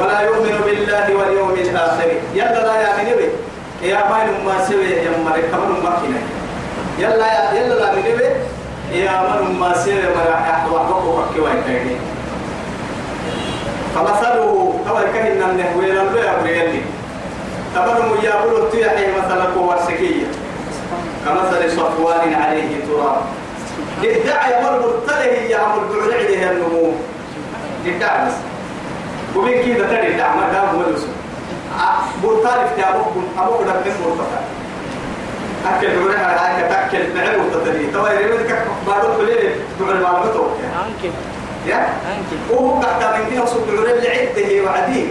ولا يؤمن بالله واليوم الآخر يلا لا يا منبي يا ما ما سوي يا مريك كمان ما كنا يلا يلا لا منبي يا من ما سوي مرا أحوى حقوق كواي فمثله كما كان النهوي لن يبريني تبرم يا بلو تيحي مثلا كوار سكية كمثل صفوان عليه تراب ادعى يمر مرتله يا عمر بعلعه النمو بس ومن كده تاني ادعى ما دام هو الوسو مرتال في أبوك أبوك ده كيف مرتال أكل بعلعه هاي كتاكل معه مرتدي توا يريد كك بعد كله بعلعه معلومته أنكي يا؟ أنكي وهو قاعد من كده وصل بعلعه لعده وعديه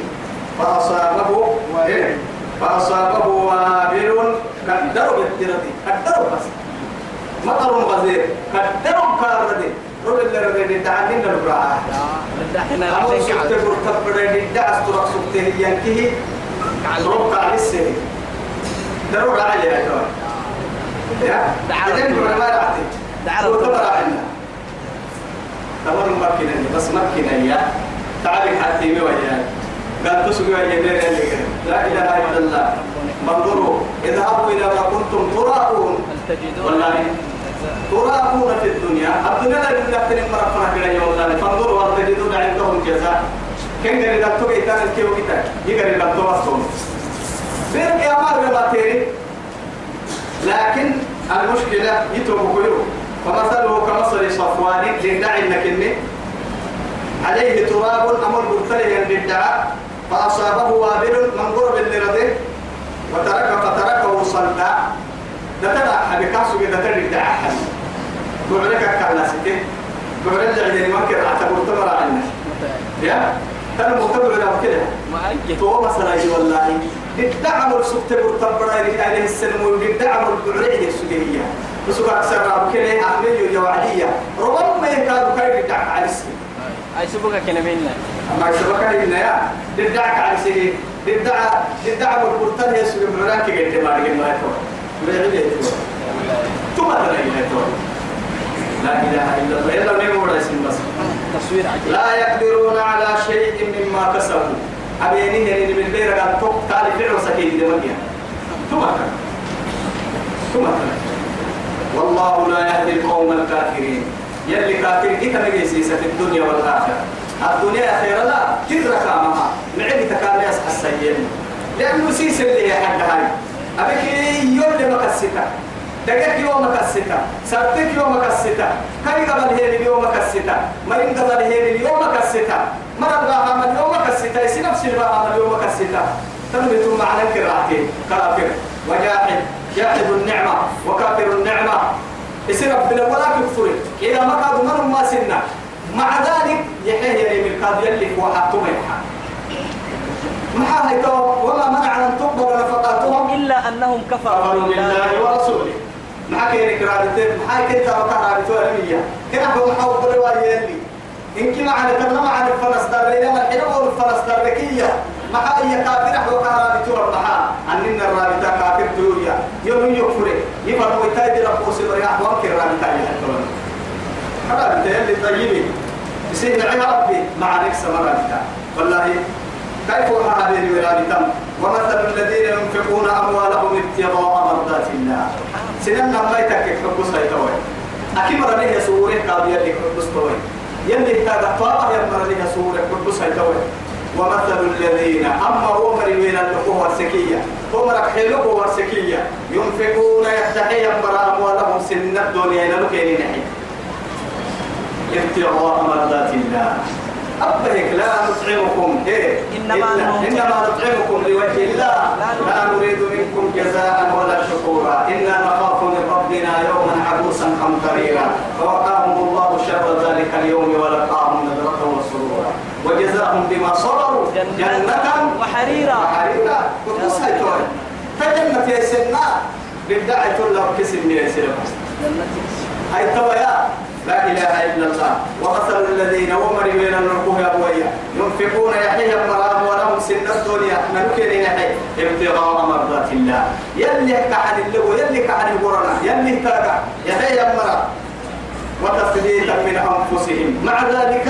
فأصابه وإيه فأصابه وابل. كدروا بالدرة كدروا بس. مطر غزير كدروا كاردي رول اللي ردي دعانين البراء دحنا أمر عشان سكت برتبر دع استرق سكته ينكه. ربك على السنة دروا على يا جوان يا؟ إذن ربنا. ما رعتي ربنا ربنا. عنا تمر مكنا بس مكنا يا تعالي حتى وياك قال تسوي يا بير لا إله إلا الله. انظروا اذهبوا إلى ما كنتم تجدون؟ والله تراءون في الدنيا. الدنيا لا يمكن ان مرفنا كده يا والله. فانظروا هل تجدون عندهم جزاء. كان قال لك تو كان الكيو كده؟ يقال تو أصلا بير يا مال ما تيري. لكن المشكلة يتوب كله. فمثله كمثل صفوان لندعي إنك عليه تراب أمر مرتليا للدعاء فأصابه وابل من قرب رضيه وترك فتركه صلدا. كده ترى الدعاء حل بعلك كان سكين بعلك اللي ما كان اعتبر تمر عنا يا؟ ترى مختبر ما أنكي تو مثلا والله. الدعم السكت برتبرا عليه السلم والدعم البعرية السجية بس أكثر أبو كله أحمل يوعدية ربما يكاد كاي الدعم على السجن. أي سبوكا كنا منا أما يسبك إن يا؟ الدعك على الدعم الدعم البرتان هي السجن براك قلت ما رجع ما يتوه لا إله إلا الله إلا نمور اسم بس لا يقدرون على شيء مما كسبوا أبيني يعني من بير قال توك تالي فعل سكين دي مجيا ثم. ثم. والله لا يهدي القوم الكافرين يلي كافر إذا نجيسيس في الدنيا والآخرة الدنيا خير لا تدرك معها معي تكاد يسحى السيئ لأنه سيس اللي هي حد هاي أبيك يوم لما كسيتا دقيق يوم كسيتا سبتك يوم كسيتا كاي قبل هي اليوم كسيتا مرين قبل هي اليوم كسيتا مرة بقى عمل يوم كسيتا يسي نفس بقى عمل يوم كسيتا تنبتوا معنى كراهتين كافر وجاحد. جاحد النعمة. وكافر النعمة. يصير ربنا ولا كفر إذا ما كادوا من ما سنا مع ذلك يحيى يلي بالكاد يلي وحطوا منها محا هيتو وما منع أن تقبل نفقاتهم. إلا أنهم كفروا كفروا بالله. ورسوله. محا كيني كرادتين. محا كنت وكرادتو ألمية كنا هو محا وقبل واليلي إنك معنا تبنى معنا الفرس دارينا من حين أول الفرس داركية محا هي كافرة وكرادتو محا أننا الرابطة كافر توريا يوم يكفر. يفرق ويتايد ربو سبرنا وانك الرابطة يحتونا الرابطة يلي طيبين يصير نعيها ربي. مع نكسة مرابطة والله كيف هذه الورابطة ومثل الذين ينفقون أموالهم ابتغاء مرضات الله. سننا ما يتكك حب سيطوي أكيد مرة ليه سورة قابية لك حب سيطوي يلي اهتاق طابع يمر ليه سورة حب سيطوي ومثل الذين أما هو مريوين اللقوة والسكية هم ركحلوه والسكية ينفقون يحتحي يمر أموالهم سن الدنيا إلى لكين نحي ابتغاء مرضات الله. أبهك لا نطعمكم إيه؟ إنما إنما نطعمكم لوجه الله. لا نريد منكم جزاء ولا شكورا. إنا نخاف من ربنا يوما عبوسا قمطريرا. فوقاهم الله شر ذلك اليوم ولقاهم نذرة وسرورا. وجزاهم بما صبروا جنة وحريرا. وحريرا. هيتوي تجنة يا سنة للدعي كله كسر من يسير هاي التويا لا إله إلا الله. ومثل الذين ومر بين الركوه أبويا ينفقون يحيى مرام ولهم سن الدنيا. نمكن يحيى ابتغاء مرضات الله. يلي كحن اللغو يلي كحن القرآن يلي تاقع يحيى مرام. وتثبيتا من أنفسهم. مع ذلك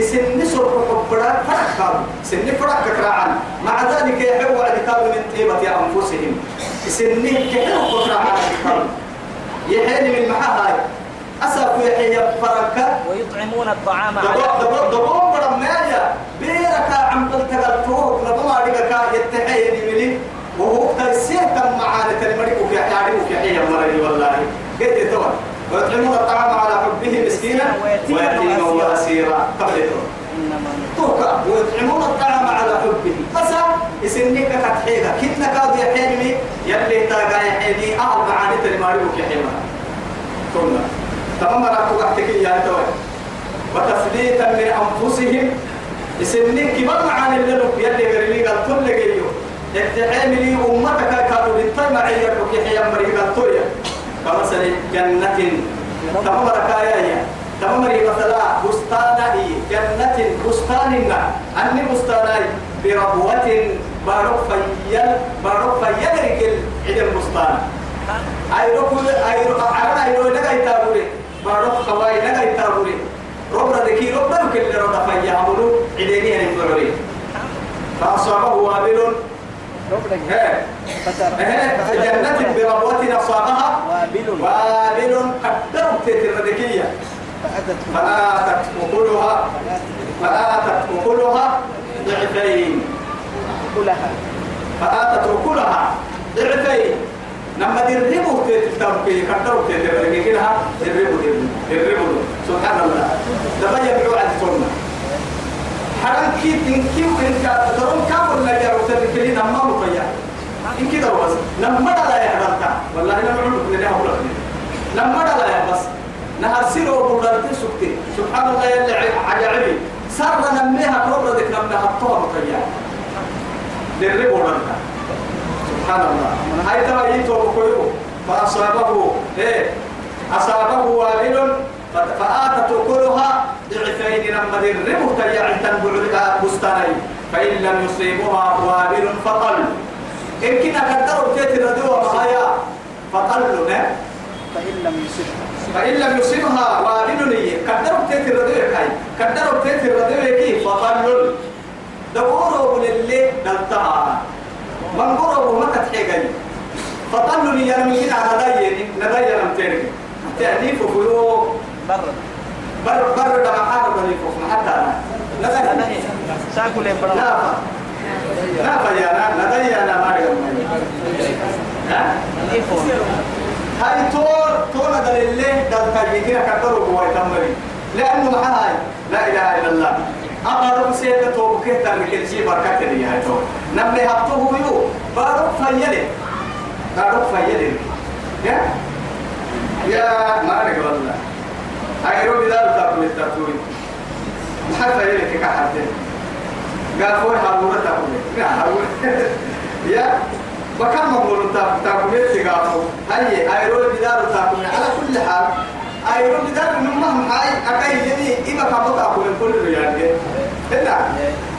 سن سرق حبرات فرق سن فرق كراعا. مع ذلك يحب اعتقاد من طيبة أنفسهم. سن كحب كراعا. يحيي من محاهاي. أسف يحيي فرقة ويطعمون الطعام على دبو دبو دبو برمايا بيرك عم تلتقلتوه لبما رجعك يتحيي ملي. وهو تيسير كم معانا تلمريك في يعرفك في حي مرني والله. قلت توا ويطعمون الطعام على حبه مسكينا. ويتيما قبل إنما توكا ويطعمون الطعام على حبه. بس يسنيك كتحيغا كنا كاد يحيني يلي تاقا يحيني أهل معاني تلمريك في حي ثم تمام راكو قحتك يا توي وتثبيتا من أنفسهم يسنيك كبر معاني اللي يلي غريلي قال كل جيو اتحام لي أمتك كانوا بالطيب معي يربك يحيى مريقا الطوية كمثل جنة تمام ركايا تمام مثلا بستان جنة بستان أني بستان بربوة بارك فيل بارك فيل ركل عند البستان أيرو كل أيرو أنا أيرو نجا يتابوري بارك خواي نجا يتابوري ربنا ذكي ربنا كل ربنا فيا. عملو عديني أنا مبررين فأصابه وابل. ربنا إيه فتر إيه جنة بربوة أصابها وابل. وابل. ذكية فأتت. فآتت أكلها. فآتت أكلها ضعفين. فآتت أكلها ضعفين. لما دربوا تيتر كي قدروا تيتر ذكية دربوا دربوا سبحان الله دبا يبيعوا عن سنة حرام كي تنكي وإن كان ترون كابل نجار وتركلين أما مطيع إن كده بس لما لا يحرمتا والله أنا معلوم من ده أقول لما لا بس نهار سيرو بولارتي سكتي سبحان الله يلي عجائبي سر نميها كبرى ذيك نميها الطوى مطيع للربو لنا سبحان الله. هاي ترى يتو بكيو فأصابه إيه؟ أصابه وابل. فآتت أكلها ضعفين لما دربه تيع تنبع بستاني فإن لم يصيبها وابل فقل. إن كنا قدروا تيتي ردوا معايا؟ فقل نه فإن لم يصبها فإن لم يصيبها وابل نية قدروا تيتي ردوا كاي؟ قدروا تيتي ردوا كي فقل. دوروا للي دلتها من قربوا ما تتحيقني فقل لي من كنا ندايا ندايا نمتيني تأليف فيو بر. بر دم حاجة بني فوق حتى أنا ساكل برد لا لا. فيا أنا ندي أنا أعلم ها؟ هاي تور تور هذا اللي ده تاجي كده كتروا هو يتمري لأنه معاي لا إله إلا الله. أقرب سيدة تو كده تركل شيء بركة لي هاي تو نبني هبطه يو. بارك فيلي. بارك فيلي. يا؟ يا ما أعرف والله أيرو بدال تقول التطوير ما فيلي كحدين قال فوي هارون تقول هارون يا بكم مقول تقول تقول هاي أيرو بدال تقول على كل حال أيرو بدال من مهم هاي أكاي جدي إما كم تقول كل ريال هنا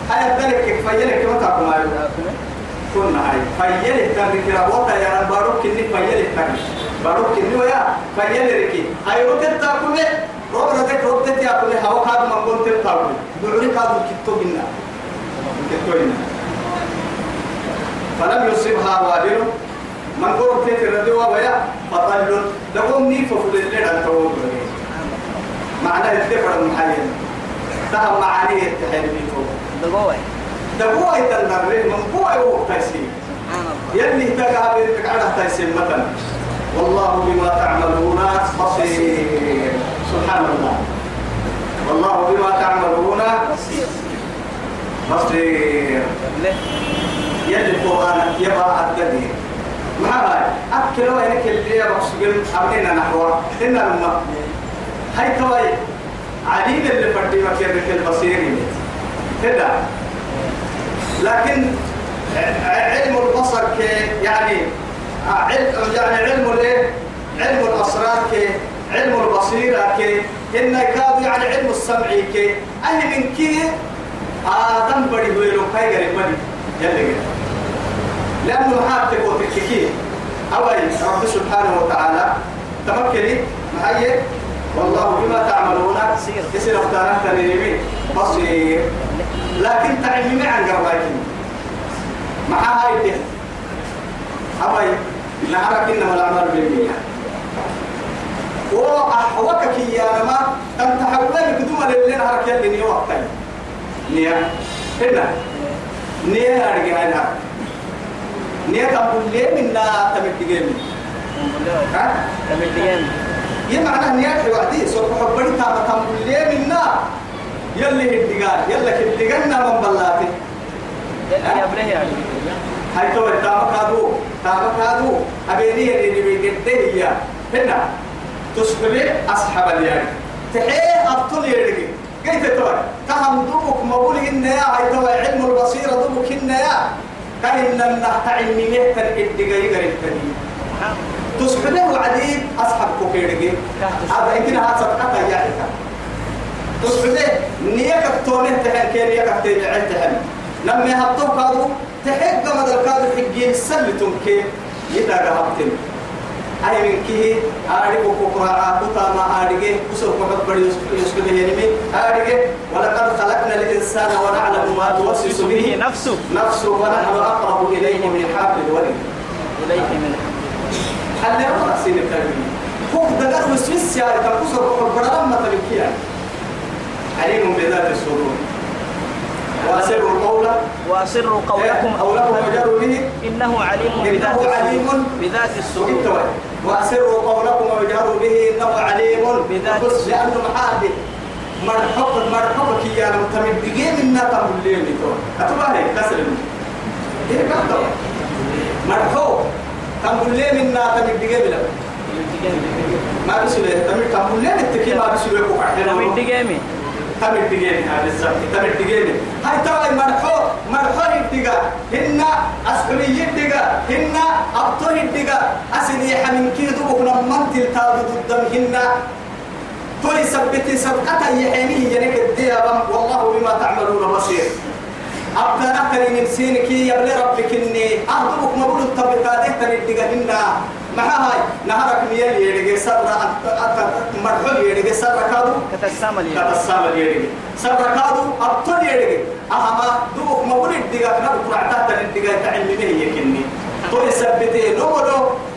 هاي الدلك فيلك؟ كم تقول أيرو كنا هاي. فيلك ترك ربوتا يا بارك كني فيلك ترك بارك كني ويا فيلك. ركي أيرو تقول روبنا تك روب تك يا كل هوا كاد مانغول تك تقول دوري كاد كتو بينا كتو بينا فلم يصبها وابل من قرب تك الردوا ويا فطل لهم نيف في الليل أن تقول معناه الدفع المحيي تهم معانيه التحيل بيتو دقوة. دقوا يتنبره من قوة وقت تيسير. سبحان الله. يلي تقع بيتك على تيسير مثلا. والله بما تعملون بصير. سبحان الله. والله بما تعملون بصير. يلي القرآن يبقى الدليل ما هاي أكل وينك اللي يبقى أبنينا نحوه. إن الماء هاي توي عديد اللي فردي مكيرك البصيري كده لكن علم البصر كي يعني علم يعني علم الايه؟ علم الأسرار كي علم البصيرة كي إن كاد يعني علم السمع كي أهل من كي آدم بدي هو لو كاي غريب بدي يلا لأنه حاطك وتككي اوي رب سبحانه وتعالى. تمكني معي والله بما تعملون. يصير اختارات تنيمي بصير. لكن تعلمي عن قرباكي مع هاي الدين أبي نعرف إنما الأعمال بالنية وأحوكك يا نما تنتحولين كدوما للي نهارك يلي نية وقتين نية هنا نية أرجع هنا نية تقول لي منا تمتجيني ها؟ تمدين يمعنى نية وعدي سوف حبني تابا تقول لي منا يلي هدقان. يلا كدقنا من بلاتي يا ابنه يعني. هاي تو تابا كادو تابا كادو أبيني اللي بيجده هي هنا. تسبب أصحاب اليد تحيه أبطل يدك كيف تقول كهم دوبك مقول إن يا هاي تو علم البصيرة دوبك إن يا كأن النحت علمي تن الدقايق التانية تسبب وعدي أصحاب كوكيدك هذا يمكن هذا صدقة يعني تسبب نيك تونه تحن كين نيك تين تحن لما يحطوه كادو تحق مد الكادو حقين سلتم كي يتاقى هبتن أي من كيه آرق وكوكرا كتا ما آرقه وسوف محبر يسكت ينمي آرقه ولقد خلقنا الإنسان ونعلم ما توسوس به نفسه نفسه ونحن أقرب إليه من حبل الوريد إليه من حل سين التربية فوق دقر وسويس يا تنقصر وحبر لما تبكي عليم بذات الصدور وأسروا القول وأسروا قولكم أو لكم وجروا به إنه عليم بذات الصدور بذات الصدور وأسروا قولكم وجهروا به إنه عليم. بس لأنه محابي مرحبا مرحبا كي يا متمد دقيم إننا تقول لي ميتون أتبالي كسر إيه كده مرحوب. تقول لي منا تمد دقيم لا ما بيسوي. تمد تقول لي التكي ما بيسوي. كوكا تمد دقيمي تمد دقيم هذا بالضبط تمد دقيم هاي ترى مرحوب مرحوب الدقا هن أسحري الدقا هن أبطه الدقا أسني حمين كيدو بكنا منتل تادو ضدم هن توي سبتي سبقة يحينيه ينك الديابا والله بما تعملون بصير. أبدا نحتري من سينك يبلي ربك إني أهضبك مبلو الطبقات الدقا هن مع هاي. نهارك ميال يدقى سر مرحوب يدقى سر كادو كتسام اليوم كتسام اليدي سركادو أبطل يدي أهما دوك ما ولد دقا كنا بكرة تحت الدقا تعلمي به يكني تو يثبتي نمو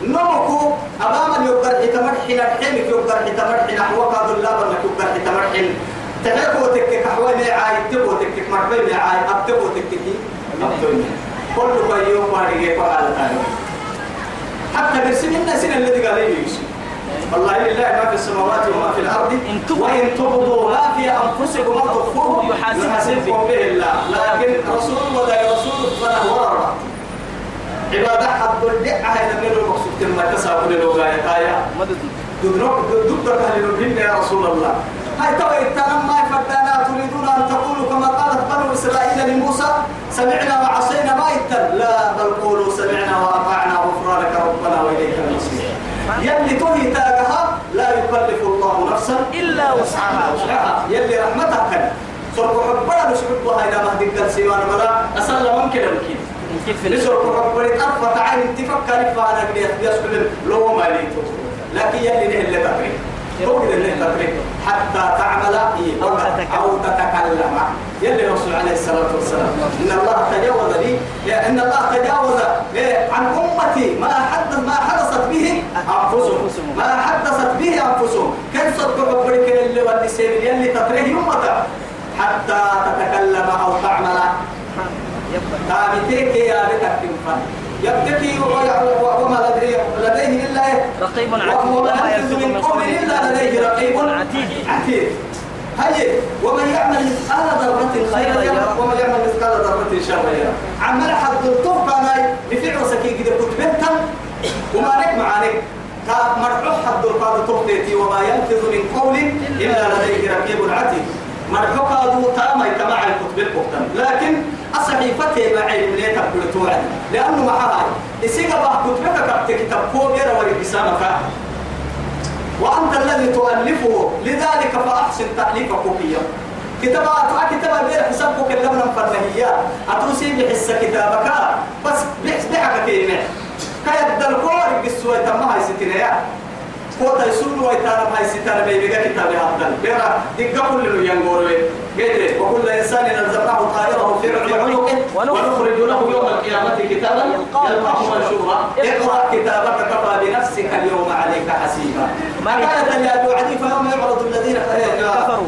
نمكو أمام يقدر حتمرحنا الحين يقدر حتمرحنا حوكا ذلابا لك يقدر حتمرحنا تحيكو تكك حوالي عاي تبو تكك مرحبا عاي أبتبو تككي أبتوني كل ما يوم ما رجع فعل حتى برسم الناس الذي قال لي والله لله ما في السماوات وما في الأرض إن تبدوا- ما في أنفسكم أو تخفوه يحاسبكم به الله. لكن رسول ولا رسول فله ورع عبادة حد الدعاء هذا من المقصود كما تسابق للوغاية مدد دبرك دبرك يا رسول الله؟ هاي توي التنم ما يفردنا تريدون أن تقولوا كما قالت بنو إسرائيل لموسى سمعنا وعصينا ما يتن لا بل قولوا سمعنا وأطعنا غفرانك ربنا وإليك المصير. يلي توي تاجها لا يكلف الله نفسا إلا وسعها. يلي رحمتك كان. سرق حبنا نشبك هاي ما هديك السيمان ملا أسأل ممكن ممكن نسرق حبنا أرفع عين تفكر فانا قد يسكن لو ما ليتو لكن يلي نه اللي كده اللي حتى تعمل أو تتكلم. أو تتكلم. يلي الرسول عليه الصلاة والسلام. إن الله تجاوز لي إن الله تجاوز عن أمتي ما حدث ما حدثت به أنفسهم. ما حدثت به أنفسهم. كيف صدق حبك اللي سير يلي تقريه يمتا حتى تتكلم أو تعمل. يبقى. تابتيك يا بتك تنفن يبتكي وما لديه لديه إلا إيه؟ رقيب عتيد. وما ما يلفظ من قول إلا لديه رقيب عتيد. عتيد. هي ومن يعمل مثقال ذرة خيرا يرى. ومن يعمل مثقال ذرة شرا يرى. عمال حد الطوق أنا بفعل سكي كده كتبتا وما نك معانك مرحوح حد القاد تقديتي وما يلفظ من قول إلا لديه رقيب عتيد. مرحوح هذا تاما يتمع الكتب لكن الصحيفة ما علم ليه تقول توعد لأنه معها إسيقا بها كتبك كتب كتاب كوبيرا ورقسامك وأنت الذي تؤلفه. لذلك فأحسن تأليف كوبيا كتابات كتابة غير حسابك اللي من فرنهية أتوسي بحس كتابك. بس بحس بحك كلمة كيد الكور بالسوية ما هي ستينية كوتا يسون ويتانا هاي ستانا بيبقى كتاب هذا بيرا دقة كل قلت وكل إنسان نزلناه طائرة في عنقه. ونخرج له يوم القيامة كتابا يلقاه منشورا. اقرأ كتابك كفى بنفسك اليوم عليك حسيبا. ما كانت يا وعدي فيوم يعرض الذين كفروا.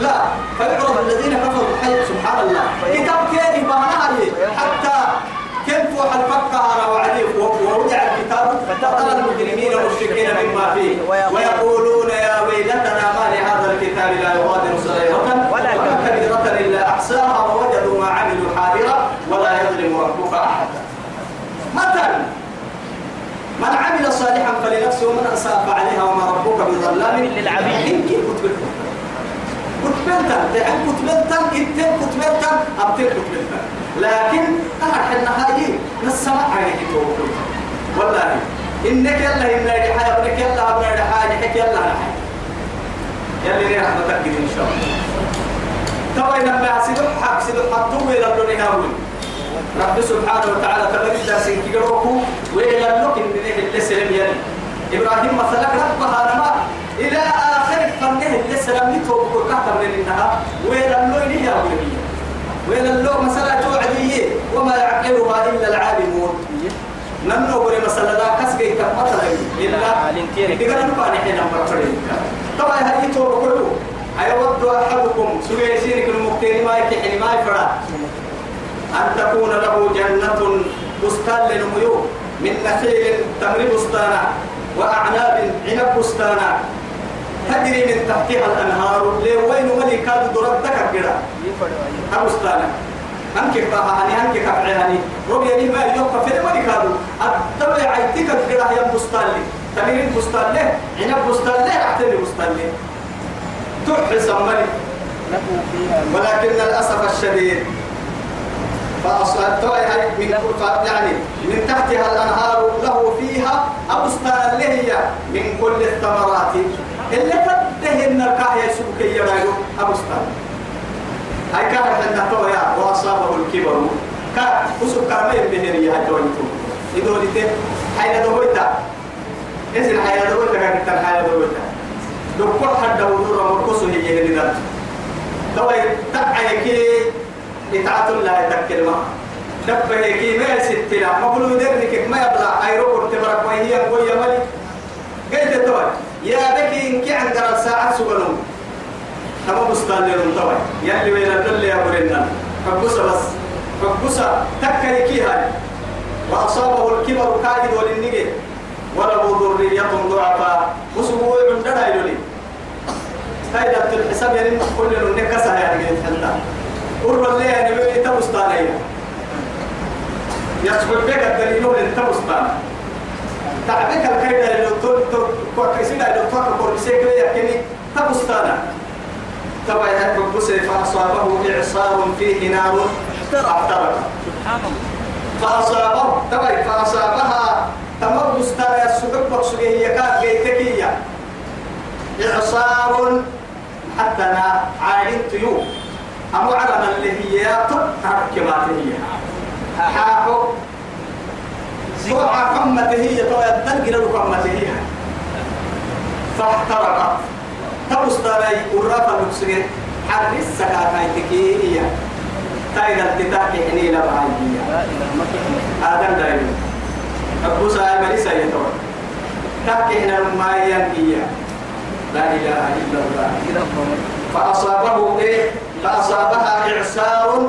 لا فيعرض الذين كفروا. حي سبحان الله. كتاب كيف بهنا حتى كيف فكها وعدي ووضع الكتاب فترى المجرمين والمشركين مما فيه. ويقولون يا ويلتنا ما لهذا الكتاب لا يغادر صغيرة. أحصاها ووجدوا ما عملوا حاضرا ولا يظلم ربك أحدا. مثل من عمل صالحا فلنفسه ومن أساء فعليها وما ربك بظلام للعبيد. كنت كتبت كتبتا دحين كتبتا إنتين كتبتا أبتين كتبتا لكن أحد النهاية نسمع عليك والله إنك يلا إن حاجة ابنك يلا ابن حاجة حك يلا حاجة يلي لي رحمتك إن شاء الله. تبا لما سيدو حق سيدو حطوه إلى الدنيا رب سبحانه وتعالى تبارك درسين كيروكو وإلى اللوك إن اللي سلم يلي. إبراهيم مثلا ربها نما إلى آخر فنه اللي سلم يتوب كهتم لنها وإلى اللوك يا ولدي وإلى اللوك مثلا توعدية وما يعقلها إلا العالمون. نمنو بري مثلا لا كسجي كمثلا إلا إذا نبغى نحن نمبر طبعا هذه توب كله أيود أحدكم سويسينك المقتين ما يكحني ما يفرع أن تكون له جنة بستان لنميو من نخيل تمر بستانا وأعناب عنب بستانا. تجري من تحتها الأنهار لوين ولي كاد دردك كده بستانا أنك بها هني أنك كفعي هني ربي لي ما يوقف في ولي كادو الدولة عيتك كده هي بستان لي. تمر بستان له عنب بستان له أعتني بستان له تحس أمري ولكن للأسف الشديد فأصلت من يعني من تحتها الأنهار له فيها أبستان اللي هي من كل الثمرات. اللي تدهن الكاهية سبكية رايو أبستان. هاي كان حنا تويا وأصابه الكبر. كان وسب كرمين بهرية هجوانتو إدولته حين دويتا. إذن حين دويتا؟ كانت حين دويتا. دكتور حد ودور مركزه هي اللي ذات توي تبعي إتعات الله يتكل ما. دبه كي ما ستلا ما بلو درنك ما يبلع. أيرو تبرك وهي قوية ملي قلت توي يا بكي إنك عند الساعة سبلون تما بستان لهم يلي وين الدل يا برنا فبوسة بس. فبوسة تكل كي هاي. وأصابه الكبر كاجد وللنجي. وله ذرية ضعفاء. وسبوع عندنا يلولي هاي دبت الحساب يعني كل نكسها يعني قلت حنا قرب اللي يعني بيجي تبستانية يسبب بك الدليل اللي تبستان تعبك الكيدة اللي تقول تقول كسيدة اللي تقول بسيك لي يكني تبستانا تبع هاي بقصة فأصابه إعصار فيه نار. احترق. سبحان الله فأصابه تبع فأصابها تمر بستان السبب بقصة هي كانت جيتكية إعصار حتى أنا عالم طيور أمو على اللي هي تحكمات هي حاحو سوعة قمة هي تو يدن قرر قمة هي فاحترقت تبستاني ورافة المكسجة. حر السكاة هاي هي. تايدا التتاكي حني الله. آدم دايما. أبو سائل مليسا يتوى. تاكي حنا ما هي لا إله إلا الله. فأصابه إيه؟ فأصابها إعصار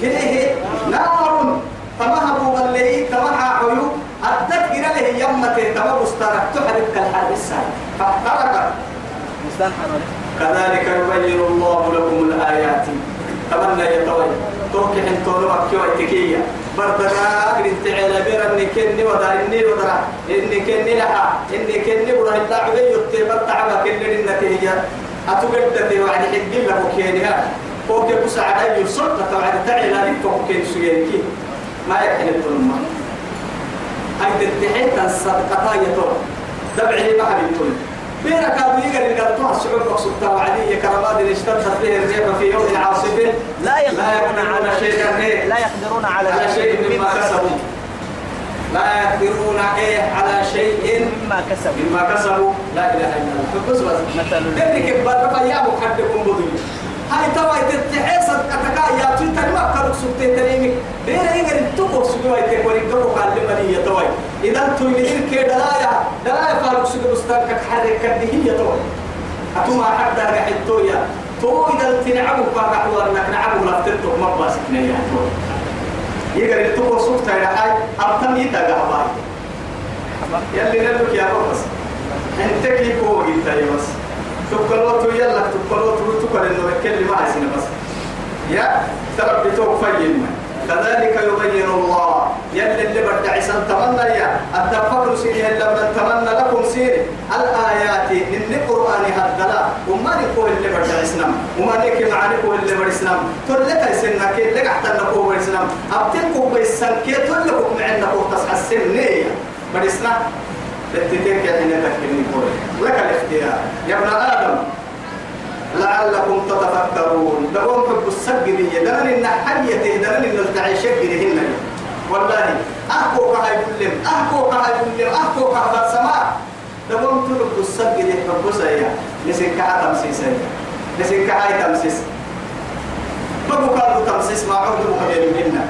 فيه نار. فمهبوا بالليل تمحى حيو أدت إلى له يمة تمر استرك تحرق كالحر الساعة فاحترقت كذلك يبين الله لكم الآيات. تمنى يتوي توكي حنتون مكي ويتكية بردنا أقرد تعالى بير إني كني ودا. إني ودا. إني كني لها إني كني ودا إلا عبي يتبر تعبا كني للنتيجة أتوقدت وعد حق لك وكينها فوق بس على يسلطة وعد تعالى لك فوكين سيانكي ما يحن الظلمة هاي تتحيط الصدقة يتوى دبعي ما حبيبتون يقل اللي قال توها السعود مقصود وعدية كرماد اللي اشتدت به الريح في يوم عاصف لا يقدرون على شيء لا يقدرون على على شيء مما كسبوا لا يقدرون إيه على شيء مما كسبوا مما كسبوا لا اله الا الله مثل ذلك يا ابو حدكم بدوي هاي توا تتحس أتكا يا تويتر ما كانوا سبت تريمي. بين ينقل تبو سبوا يتكوري دو قال لي يا توي إذا تو يدير كده دلايا دلايا فاروق سبوا مستنك حرك كده هي توي اتوما حتى رحتو يا. تو إذا تنعبوا حوار إنك نعبوا لفتتو ما باسكنا يا توي يقدر تبو سبت يا هاي ابتم يتقى باي. يلي نلوك يا بس. انت كي فوق انت بس. تقلوت يلا تقلوت تقل إنه بكل ما عايزين بس. يا ترى بتوك فيما كذلك يبين الله. يلي اللي عسان تمنى يا. التفكر سيني لما تمنى لكم سيني الآيات من القرآن هدلا. وما نقول اللي بدع عسنام وما نكي معاني قول اللي بدع عسنام تلك يسنك اللي قحت نقول بدع عسنام أبتنكم بيسان كي تلكم معنا قول تصحى السنية بدع عسنام لتتك حين تكلمني لك الاختيار. يا ابن آدم لعلكم تتفكرون. دقوم حب السجرية دلن إن حية دلن إن التعيش هن والله أحكو كهاي كلهم أحكو كهاي كلهم أحكو كهاي السماء دقوم تلقوا السجرية حب سيا نسين كها تمسيس نسين كهاي تمسيس. بقوا كانوا تمسيس ما عودوا مهيرين منا.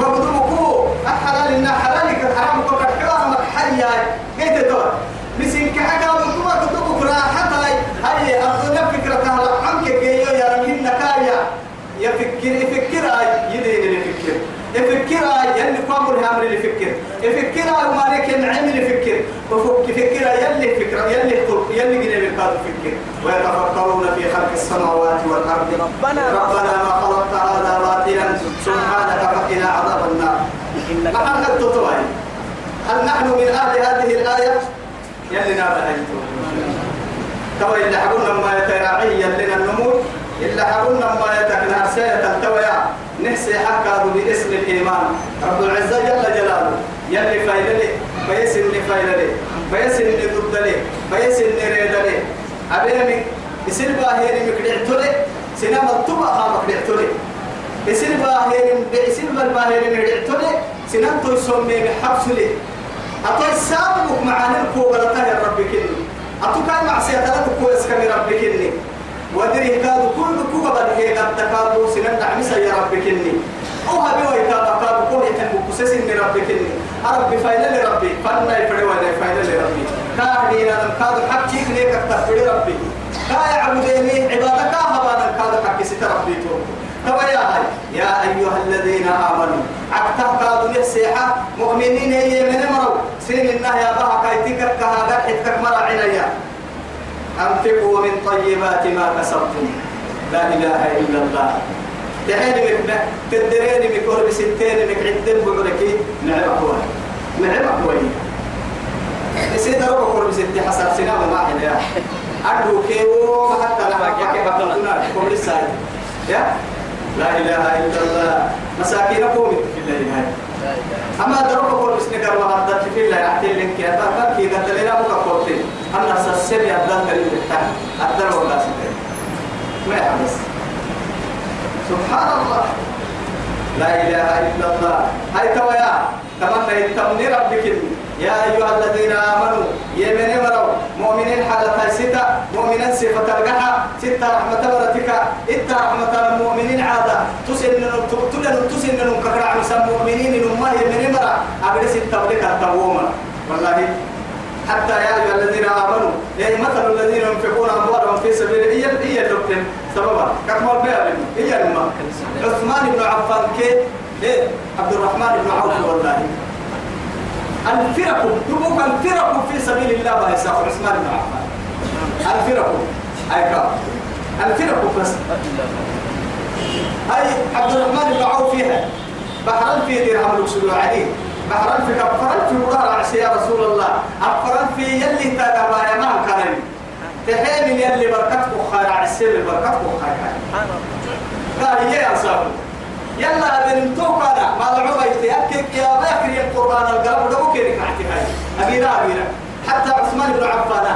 بقوا دمكو الحلال إن حلالك الحرام كل حرام حيا قيت تور نسين كحكا بقوا كتبوا كراحة هاي أبدنا فكرة هلا عنك جيو يا رمين نكايا يفكر يفكر أي يدين يفكر يفكر أي يلي قاموا الهامر اللي يفكر يفكر أي ما لك النعم اللي يفكر وفك يفكر يلي فكرة يلي خلق يلي جنيه بالقاد يفكر ويتفكرون في خلق السماوات والأرض. ربنا ربنا ما خلقت هذا باطلا. سبحانك فقنا عذاب النار. ما التطوعي هل نحن من أهل هذه الآية؟ يلي نار أيتم توا إلا حقولنا ما يتراعي يلنا النمور إلا حقولنا ما يتكنا سيئة التويا. نحسي حقا باسم الإيمان. رب العزة جل جلاله. يلي فايدة لي بيس اللي فايدة لي بيس اللي ضد لي بيس اللي ريد لي أبيني يصير باهيري مكدعتو لي سينما الطبع خامك دعتو لي يصير باهيري يصير باهيري مكدعتو لي سنان تو يسمي بحبس لي أتو السابق معاني الكوبرة يا رب كني أتو كان معصية لك كويس كم رب كني ودري كادو كل كوبا بدي قد تكادو سنان نعمسا يا رب كني أو هبي ويتابع كادو كل يتم كسس إن رب كني رب فايلة لربي. فانا يفري ولا فايلة لربي. كاهدي أنا كادو حق شيء ليك تفري ربي. كا يعبدني عبادك هبانا كادو حق ست ربي تو. توا يا هاي يا أيها الذين آمنوا عكتا كادوا نحسيحا مؤمنين هي من مروا. سين الله يا بها كايتك كهذا حتك مرا عنايا أنفقوا من طيبات ما كسبتم. لا إله إلا الله. تحيني مك تدريني مك ستين مك عدن بعركي نعم أقوى نعم أقوى نسيت أروح أقول بستي حسب سنة وما حدا أدو كيو حتى لما كيف بطلنا كم لسه يا؟ لا إله إلا الله. مساكين قومي في الليل هاي أما دروك أقول بس نقر وهذا في الله يحتل لك يا ترى كي قد لنا بك قولتين أنا سسر يا دل كريم أدر ولا سكر ما يحبس سبحان الله. لا إله إلا الله. هاي تويا. تمنى يتمني ربك. يا أيها الذين آمنوا يمن مروا مؤمنين حالة ستة مؤمنين صفة القحة ستة رحمة برتك إتا رحمة المؤمنين عادة. تسن تلن تسن كفر عن سم مؤمنين نما يمن مرا أبدا ستة ولك التووما والله حتى يا أيها الذين آمنوا يعني مثل الذين ينفقون أموالهم في سبيل هي هي اللبن سببا كما بيع هي الماء عثمان بن عفان كي إيه عبد الرحمن بن عوف والله. الفرق دبوك الفرق في سبيل الله ما يساق عثمان بن عفان. الفرق أي كام الفرق بس. هاي عبد الرحمن بن عوف فيها. بحرا في درهم الوصول عليه بحرا في كفرا في عسى يا رسول الله. أفرا في يلي تاقبا يا مان كان تحيل يلي بركتك خير عسى بركتك خير قال يا أصابه يلا بن توكنا ما العمى يتأكد يا باكر يا القرآن القلب ده ممكن يكعتي هاي أبينا أبينا حتى عثمان بن عفان.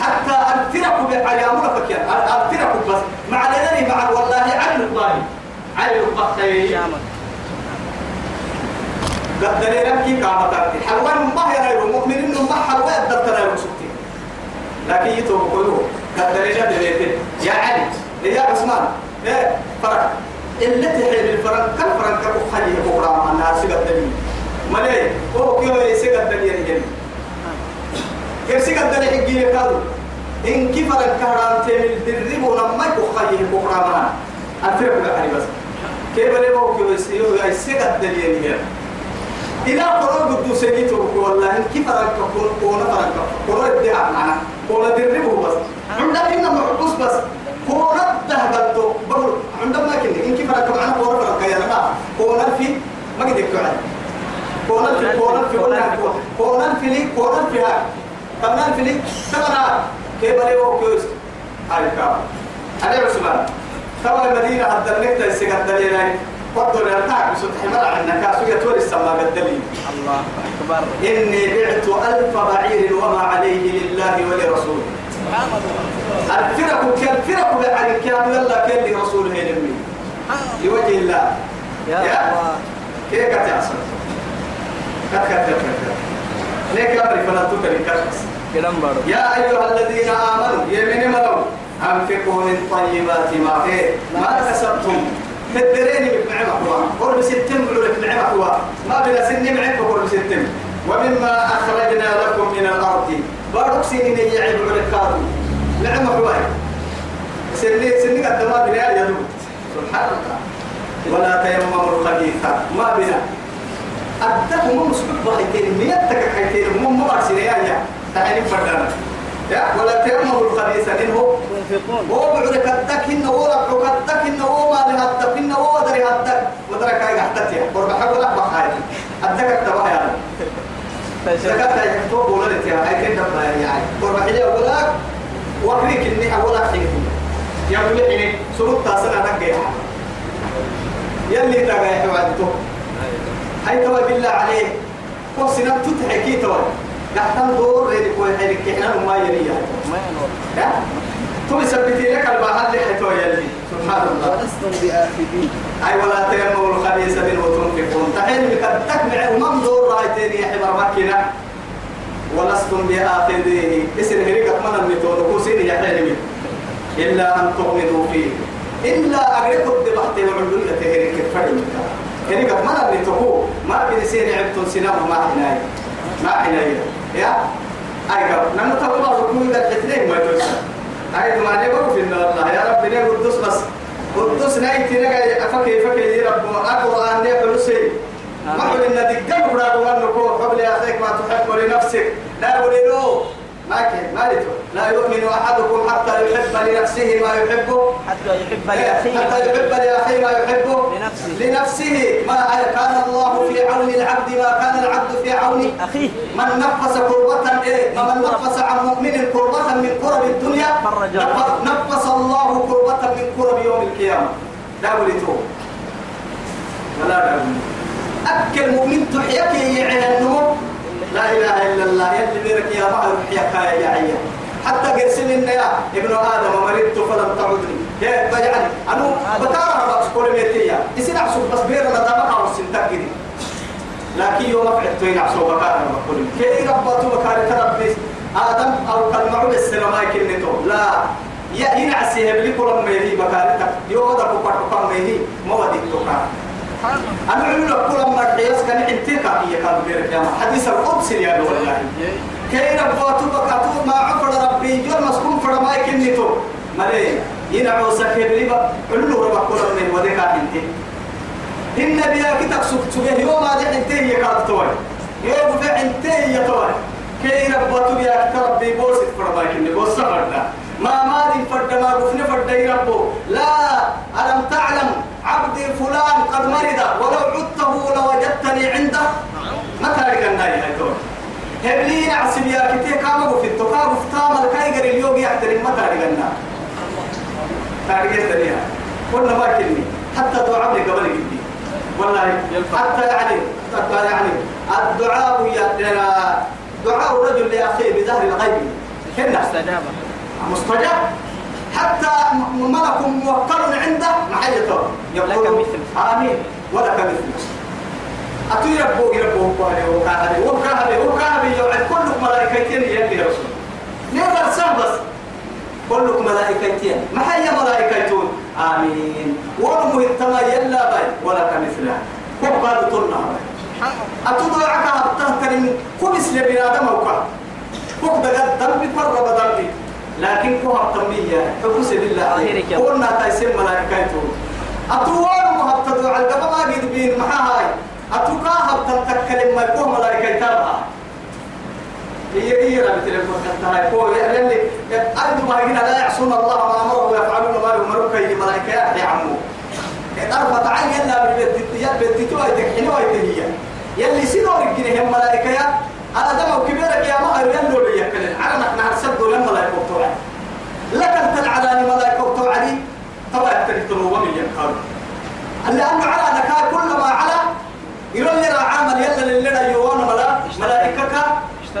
حتى الفرق بعيامنا فكيا الفرق بس. مع الذي مع والله عن الله عن قد دليلك كي كامتك حوان ما هي غير مؤمن إنه محل وين دفتر المسكتين لكن كله. كالدرجة دليتين يا علي يا عثمان. إيه فرق اللي تحيل فرق كم خليه بكرة مع الناس قدامي ملي هو كيو يسيق الدنيا يجي يسيق الدنيا يجي يكادو إن كيف الكهران تمل درب ولما يخليه بكرة مع الفرق بقى بس. كيف اللي هو كيو يسيق الدنيا يجي إلى قرون قدو سيديتو والله إن كيف فرق كون كون فرق كون الدعاء معنا. كون دربه بس. عندنا كنا مرقص بس كون الدهبتو بقول عندنا كنا إن كيف فرق معنا كون فرق يا رب كون في ما قد يكتب كون في كون في كون في لي كون في هاي. كمان في لي؟ تمام كيف اللي هو كيوس هاي كام أنا عثمان توا المدينة حتى النكتة يسقط دليل فضل يرتاح بسطح مرع عندك سوية توري السماء بالدليل الله أكبر. إني بعت ألف بعير وما عليه لله ولرسوله. الفرق كالفرق بعد كأن يلا كأن لرسوله ينمي لوجه الله. يا. الله. كيف كتعصر كت كت كت كت ليك أمري فلا تكري كتعصر يا أيها الذين آمنوا يمين ملو أنفقوا من طيبات ما إيه ما كسبتم. تدريني بنعمة هو قرب ستم لك نعمة هو ما بلا سن معك قرب ستم ومما أخرجنا لكم من الأرض. بارك سنين يعيب على نعمة هو سنين سنين قد ما بلا يدوب سبحان الله. ولا تيمموا الخبيث ما بلا. أدهم مسبب بحيتين ميتك حيتين. هم مبارسين يا يا. تعالي فردانا يا ولا تيمموا الخبيث منه هو؟ بعد كدك إنه هو ربع كدك إنه هو ما له هدك إنه هو دري هدك ودرك هاي حتى يا. قرب حق ولا بخاير هدك التبع يا زكاة هاي كتب ولا لتيا هاي كده ما يعني. قرب حلي ولا وكريك إني ولا حين يا ولي حين سرط تاسنا نك يا يلي يا حوادته هاي توا بالله عليه. وسنة تتحكي توا نحتم دور ريدك وحيدك إحنا ما يريا ما ينور يا ثم يثبتي لك البحر اللي حتوى يلي. سبحان الله. ولستم بآخذين. أي ولا تيمموا الخبيث منه تنفقون تحين بك تكمع ومن يا حبر مكينة. ولستم بآخذيه. اسم هريقة من المتون وكوسين يا حلمي إلا أن تؤمنوا فيه. إلا أغرقوا الدبحت وعلوية هريقة فرمك هريقة من المتون ما بنسين عبتون سنام ما حناي ما حناي يا؟ أيها نحن تقول ركوع الاثنين ما يتوسع أي ما نبغى في الله. يا رب نبغى قدوس بس؟ قدوس نايتي أفكي فكي يا رب. القرآن نبغى نسي ما قل إن دقة وأنكو قبل أخيك ما تحب لنفسك. لا له ما كان ما لتو لا يؤمن أحدكم حتى يحب لنفسه ما يحبه. حتى يحب حتى لأخيه يحب لأخيه ما يحبه. لنفسه. لنفسه. ما كان الله في عون العبد ما كان العبد في عون. أخيه. من نفس كربة إيه؟ من نفس عن مؤمن كربة من كرب الدنيا. نفس الله كربة من كرب يوم القيامة. داولتو ولا داولي أكل مؤمن تحيك يعين النمو لا إله إلا الله. يلي بيرك يا بحر حياك يا عيا حتى قرسل إن يا ابن آدم مرضت فلم تعدني. يا بجعل أنا بتارا بقى سكول ميتيا يصير عصب بس بيرنا دامك أو سنتك كده. لكن يوم فعلت وين عصوا بكار بقول كي ربطوا بكار تربي آدم أو كلمة بالسلامة كنتو لا. يا ينعسي هبلي كل ما يهي كوكا ما يهي ما وديك توكا لك كل ما الحياس كان انتكا هي كان غير كلام حديث القدس يا والله. كي ربطوا بكاتو ما عفر ربي يوم مسكون فرما كنتو مالي؟ ينعو سكيب لبا علو ربا كل ما وديك انتي إن بيا كتك سكتوه يوم هذا انتهي هي كانت توي. يوم في انتهي يا توي. كي ربطوا بيا كترب بي بوس فرماك اللي بوس سفرنا. ما مالي فرد ما قفنا فرد يربو لا ألم تعلم عبدي فلان قد مرض ولو عدته لوجدتني عنده. ما تارك الناي هاي توي هبلين عسل يا كتي كاما قفت كاما قفتا ملكاي قري اليوم يحترم. ما تارك الناي تارك الدنيا قلنا ما كلمي حتى دعاء قبل جدي والله حتى يعني حتى يعني. الدعاء يا دعاء الرجل لأخيه بظهر الغيب. كنا. استجابة مستجاب. حتى ملك موكل عنده محيته لك مثل. آمين. ولك مثل. أتو يربو يربو كهري وكهري وكهري وكهري يوعد كل ملائكتين يلي يا رسول نقدر بس. كلك ملائكتين. ما هي ملائكتون. آمين. ورمو التما يلا باي. ولا كمثلها وقال طلنا أتدعك أبتهتر كل إسلام بنادم وكا فوق دقات ذنبي قرب ذنبي لكن كوها التنمية حبوس بالله عليه قلنا تيسير ملائكتون أتوار مهبتدو على ما قد بين محاهاي أتوكاها بتتكلم ما يكون ملائكتها هي هي رابط المكتبة هاي هو اللي أرض ما هنا لا يعصون الله ما أمره ويفعلون ما يؤمرون كي ملائكة يا عمو تعرف تعال يلا بالبيت بالبيت تو يتكحنوا يتهيا يلي سينو رجله هم ملائكة أنا دم كبيرك يا ما يلو لي يكلن على نحن هنسد لما ملائكة توعد لك أنت العلاني ملائكة توعدي طبعا. تريتنوا ومن ينكر لأنه على نكا كل ما على يقول لنا عامل يلا للنا يوانا ملا ملائكة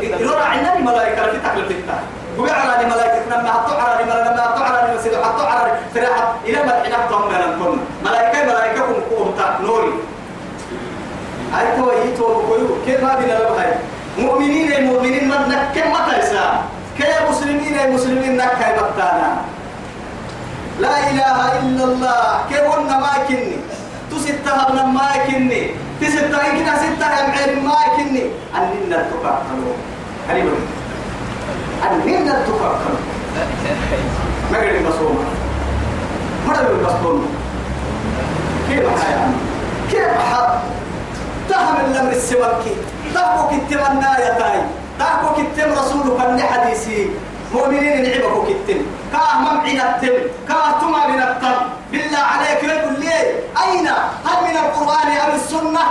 يقول عندنا ملائكة في تحل الفتة قوي على ملائكة لما حطوا على ملائكة لما حطوا على مسجد حطوا على فراحة إلى ما الحين ضم لنا ملائكة ملائكة كم قوة نوري. هاي تو هي تو بقولوا كيف ما بينا لبهاي مؤمنين المؤمنين من نكم ما تيسا كيا مسلمين المسلمين نكاي بتانا لا إله إلا الله. كيف قلنا ما كني. تستها من ما كني. تستها كنا ستها معين ما كني. أننا تفكروا بقول أننا تفكروا المصوم ما قال المصوم كيف حياة كيف حياة تهم الأمر السمكي تهبك التمنى يا تاي تهبك التم رسولك النحديثي حديثي مؤمنين نعبكوا كتن كاه ممعين التم كاه تما من التم بالله عليك يقول لي أين؟ هل من القرآن أم السنة؟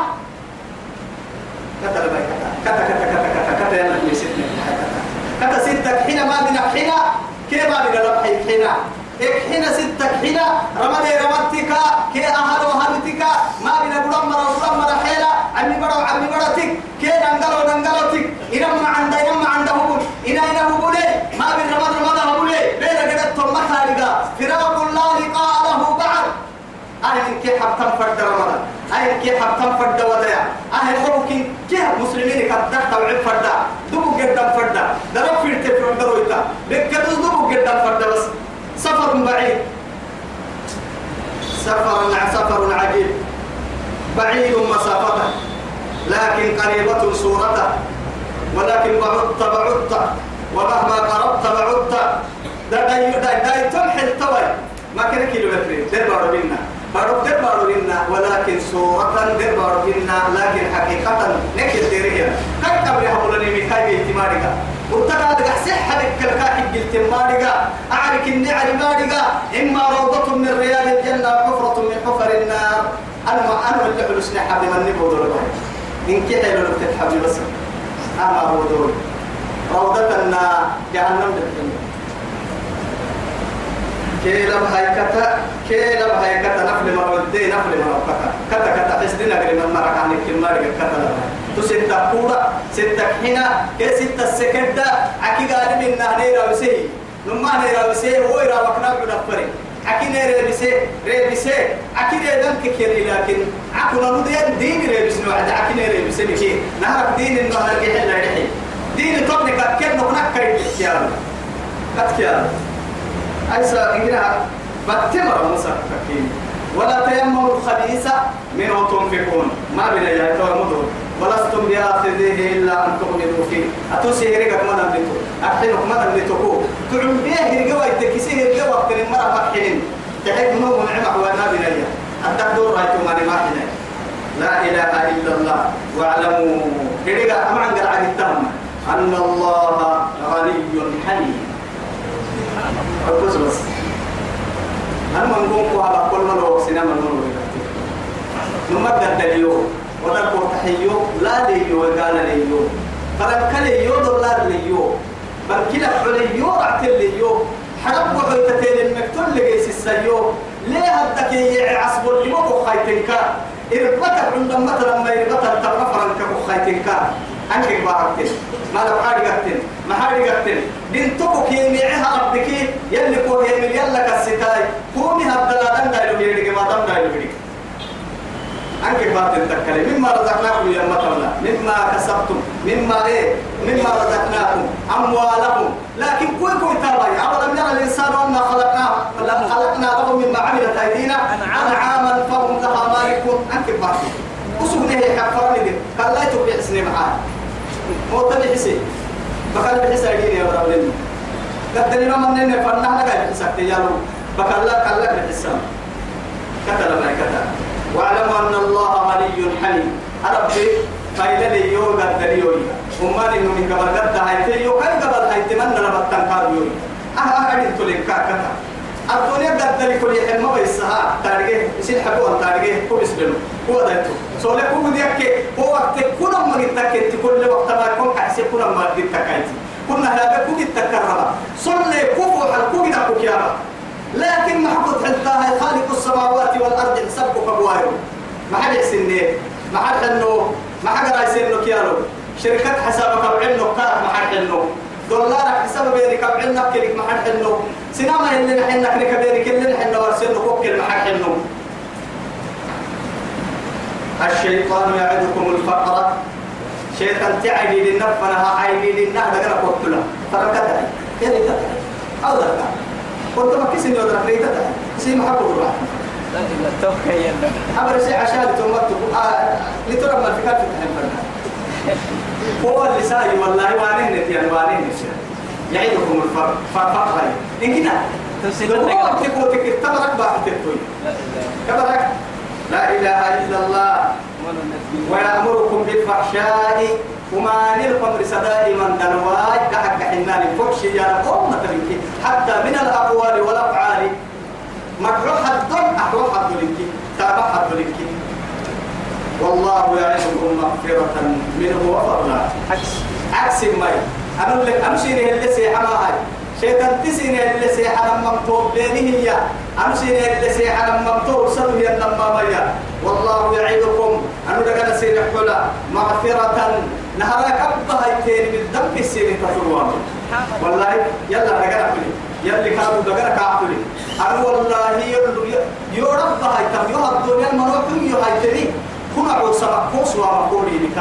كتا لبا كتا كتا كتا كتا يلا كوي ستة. كتا ستة حين ما من حين كيف ما من لبحي حين حين ستة حين رمضي رمضتك. كي أهل وهلتك. ما من قرمر وقرمر حيلة. عمي برو عمي برتك كي ننقلو ننقلتك إنما عند إنما عنده بول إنا إنا بولي ما من رمض رمض بولي بين قدرت مخارجا فراق لا لقاء له بعد. أهل كي حبتم فرد رمضان. أهل كي حبتم فرد وديع. أهل حبك كي مسلمين كدر توعب فردا. دبو قدام فردا. درب في التفرد درويتا. بكتوز دبو قدام فردا بس. سفر بعيد. سفر سفر عجيب. بعيد مسافته لكن قريبة صورته ولكن بعدت بعدت ومهما قربت بعدت. دا دا دا دا تمحي التوي ما كان كيلو متر دير بارو بينا بارو دير بارو بينا ولكن صورة دير بارو بينا لكن حقيقة نكل ديريا. كم قبل هقولني ميكاي بيتمارك حدك كلكاحي قلت مارقا أعرك النعر مارقا إما روضة من رياض الجنة وحفرة من حفر النار أنا اللي حلسنا حبي من نبو دول إن كده لو تتحبي بس أما هو دول روضة النا جهنم بالجنة كيلا بهاي كتا كيلا بهاي كتا نفل مرودي نفل مرود كتا كتا حسدنا قريب من مرق عنك كمارك كتا لبهاي تو ستة كورا ستة حين كي ستة سكدة عكي قال من نهنيرا وسي نما نيرا وسي هو يرا وكنا بنفري عكي نيرا وسي ري وسي عكي نيرا كيري لكن عكنا ندين دين ري وسي نوعد نيرا وسي بكي نهارك دين إنه نرجع حلا يحي دين طبنك كيف نقنك كيف كيالا كت كيالا أيسا إنها بتمر مسكين ولا تيمموا الخبيث منه تنفقون ما بين يا مدر ولستم بآخذه إلا أن تغمضوا فيه. أتوسي هرقك ما نملتو. أحينك ما نملتوكو. تعم بيه هرقوا يتكسي هرقوا وقت المرأة مكحين تحب نوم نعمة وما بين يا أتقدر رأيتم أنا ما حين لا إله إلا الله. واعلموا. هرقا أمعن قرعة التهم أن الله غني حليم. أقول بس. أنا من قوم على كل من هو سينما نور نمد الدليو ولا تحيو لا ليو قال ليو. فلم كليو دولار ليو. بل كلا حليو رعت ليو. حرب وحيتتين المكتول لقيس السيو. ليه هدك يعصب اللي خايتنكا إربطك عندما مثلا ما إربطك تغفر أنك خايتنكا أنك بارتين ما لو حاجة قتل ما حاجة قتل. بنتكو كي ميعها ربك يلي كو هي من يلا كالستاي. كوني هبدلا دم دايلو ما أنك بات تكلم مما رزقناكم يا مطرنا. مما كسبتم. مما إيه؟ مما رزقناكم. أموالكم. لكن كل كل تابعي. أولا يرى الإنسان أن خلقناه خلقنا لهم مما عملت أيدينا. أنعاما فهم لها مالكون. أنك بات. وسبنه حفرني دي قال لا تبع سني معاه مو تبع حسين بقال بحسين أجيني يا رب لنا قد لنا من فرنا لك بحسك يا رب بقال لا قال لك بحسين كتب ما كتب واعلموا أن الله غني حليم. ربي قيل لي يو قد لي يو وما إنه من قبل قد هايتي يو كان قبل هايتي من نبتن كار يو أه أه أدين تلين كاكتا الدنيا قد لي كل يحل ما بيسها تارجه يصير حبوا تارجه هو بيسبلو هو ده تو سؤال كم ديك هو وقت كنا ما نتكلم كل وقت ما يكون حسي كنا ما نتكلم كنا هذا كوكي تكرر. صلي كفو حل كوكي نكوك يا رب. لكن ما حتى خالق السماوات والأرض حسبك فبوايو ما حد يسني ما حد انه ما حد رايس انه كيالو شركات حسابك بعلنه كار ما حد انه دولار حساب بينك بعلنك كلك ما حد انه سينما اللي نحن نحن بينك اللي نحن ورسلنا كوكل ما حد انه الشيطان يعدكم الفقر. شيطان تعدي للنفنها عيدي للنهر دقنا قلت له. فركتها يا ريتها أو ذكر كنت ما كسر يودرك ريتها سي محبوب الواحد لا إلا توكا يلا أمر شيء عشان تمرت آه لترى ما في كلفة الحمد هو اللي ساي والله وانين يعني وانين يعيدكم الفرق فقر إن كده. قلب. تكو تكو تبرك لا إله كبرك لا إله إلا الله. ويأمركم بالفحشاء. وما نلقم رسداء من دنواي حنان الفحش يا أمة منك حتى من الأقوال والأفعال. مدعو حد أحوال حد لك تابع حد لك والله يعظكم مغفرة منه وفضلا. عكس. عكس ما أنا لك أمشي اللي سيحة ما هاي. شيطان تسيني اللي سيحة لما مطوب بينه هي. أمشي اللي سيحة لما سنو هي لما ميا والله يعيدكم. أنا لقنا سيني حلا مغفرة نهارك أبها يتين بالدم السيني تفروان. والله يلا لقنا حلي يلي كانوا لقنا كعبلي أنا والله يلو يورب هاي تم. يوها الدنيا المروح يوها يتني كنا عوصا مكوس ومقولي لك.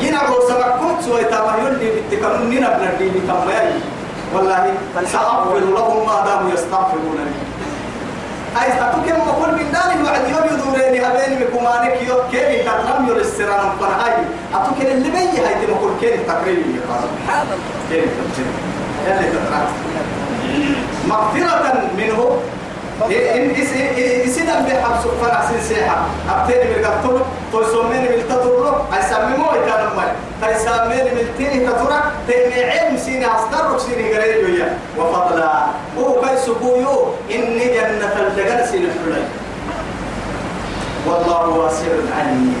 ينعو سبكوت سوى تما يلي بتكلم نينا بلدي بتماي والله سأغفر لهم ما داموا يستغفرونني. أي أتوكل ما كل من داني وعد يوم يدورني هبين بكمانك يوم كيني كترم يور السران فرهاي أتوكل اللي بيجي هاي تما كل كيني تقريبا سبحان الله. كيني تقريبا. يلي تقرأ مغفرة منه. إن إس إسيدا بحب سفر عسين سيحة أبتين من قطر توسمين من تطر أسممو إتانا مال تسمين من تيني تطر. تيني علم سيني أصدر سيني قريب وفضلا. هو كي سبويو إني الجنة سيني حلي والله واسع عليم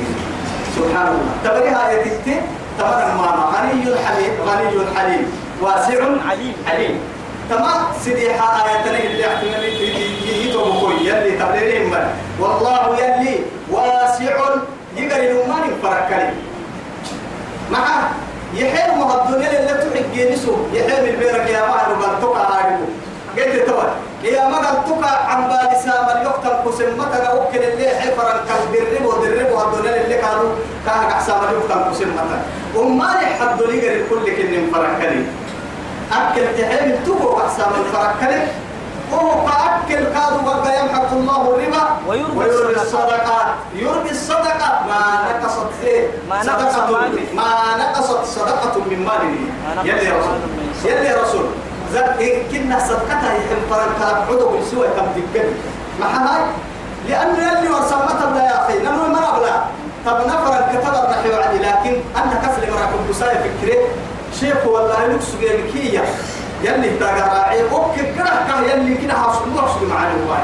سبحان الله تبري هاي تكتي تمام ماما. غني حليم غني حليم واسع عليم. عليم تمام؟ سيدي آياتنا اللي احتمال يجيتوا بكوي. يلي تبريرهم من والله يلي واسع يقري نمان فركلي معه يحيل ما الدنيا اللي تحق جنسه يحيل البيرك يا نقول تقع هاربو قلت توا يا قال تقع عن بالي سام اليقتل قسم متى أوكل اللي حفر الكبر ودربوا الدنيا اللي كانوا كان أحسن اليقتل قسم متى وما يحد لي قري كل كن فركلي أكل تحمل تبو أحسن الفركلي وهو كأكل كادوا بقى يمحق الله الربا. ويربي الصدقات. يربي الصدقات. ما نقصت فيه ما نقص صدقة ماله. ما نقصت صدقة من ماله. يلي رسول. صدقة. يلي رسول. ذات كنا صدقتها يحب فرن كلام عدو يسوى كم تكن مع هاي لأنه يلي ورسمت يا أخي نمر ما أبلا طب نفر كتب الرحي وعدي لكن أنا كسل مراكم بسايا فكرة شيخ والله لكس جيلكية يلي تاجر راعي أوكي كده كه يلي كده حصل حصل معاني هواي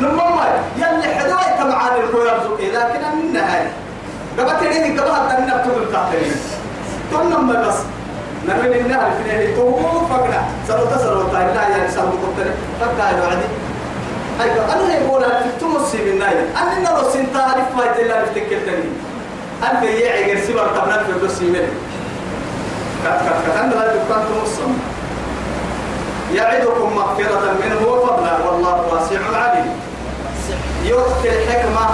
نمم يلي حداية معاني الكوير زوجي لكن أنا النهاية. قبت ليه قبها تنبت بالكاترين تنم بس. نمن النهر في نهر تو فقنا سلوتا سلوتا لا يعني سلوتا قتل فقنا يا وعدي أيوة أنا يقول في تمسي من نايم. أنا نرى سنتا عارف ما يدل على تكل تاني أنا يعي غير سبر تبنات في الدوسي مني. كات كات كات. أنا لا دكان تمسم يعدكم مغفرة منه وفضلا. والله واسع عليم. يؤتي الحكمة.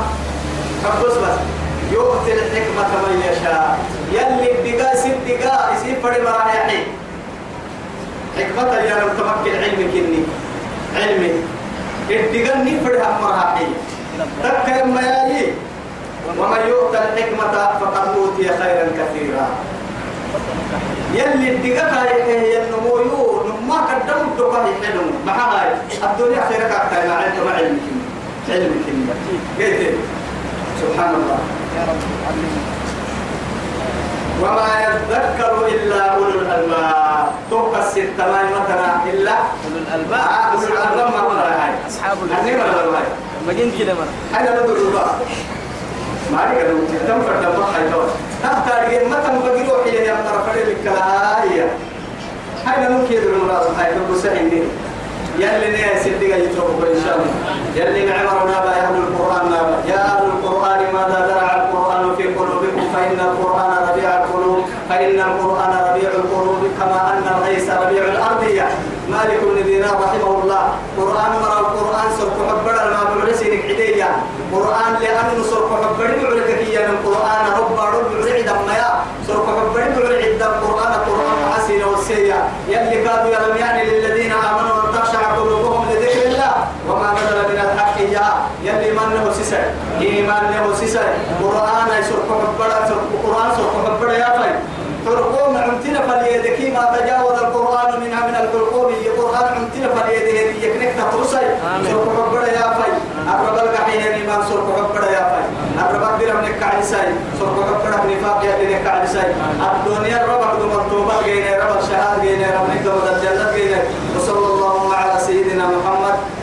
فبص بس. يؤتي الحكمة من يشاء. يلي الدقاء ست دقاء يسيب فري مرايحي حكمة يا لو تمكن علمك إني. علمي. الدقاء نفرها مرايحي تذكر ما يلي. ومن يؤتى الحكمة فقد أوتي خيرا كثيرا. يلي الدقاء هي النمو يو ما قدموا الدقاء يحلم مع هاي الدنيا خيرك أكثر. مع علمك علمك قلت. سبحان الله يا رب علمنا وما يذكر إلا أولو الألباب توقع الستة ما مثلا إلا أولو الألباب آه، أولو الألباب مرة هاي أصحاب الألباب جنت كده مرة أنا ندر الباب ما عليك لو تم فرد الله هاي دور تحت ما تم بقي روحي يا فرد الكلاية هاي ممكن يدر المراد هاي بقول سعيدين يلي نيا سيدي يتركوا إن شاء الله يلي نعمرنا با أهل القرآن نابا يا أهل القرآن ماذا زرع القرآن في قلوبكم؟ فإن القرآن ربيع القلوب فإن القرآن ربيع القلوب كما أن الغيث ربيع الأرضية مالك بن دينار رحمه الله قرآن مرة القرآن سرق حبر ما بعرسين عديا قرآن لأنه سرق حبر بعرك كيا من قرآن رب رب بعرد ما سرق حبر بعرد القرآن قرآن حسين والسيا. يلي كانوا يلم يعني يلي من له سيسر إيمان له سيسر قرآن يسرق حبرا سرق قرآن سرق حبرا يا فاي. ترقوم عمتنا فليدكي ما تجاوز القرآن منها من القرقوم إيه قرآن عمتنا فليده يكنك تقرصي سرق حبرا يا فاي. أقرب القحية الإيمان سرق حبرا يا فاي. أقرب بيرم نك عيساي سرق حبرا نفاق يا بنك عيساي الدنيا ربك دم التوبة جينا رب الشهاد جينا رب نقدر الجنة جينا وصلى الله على سيدنا محمد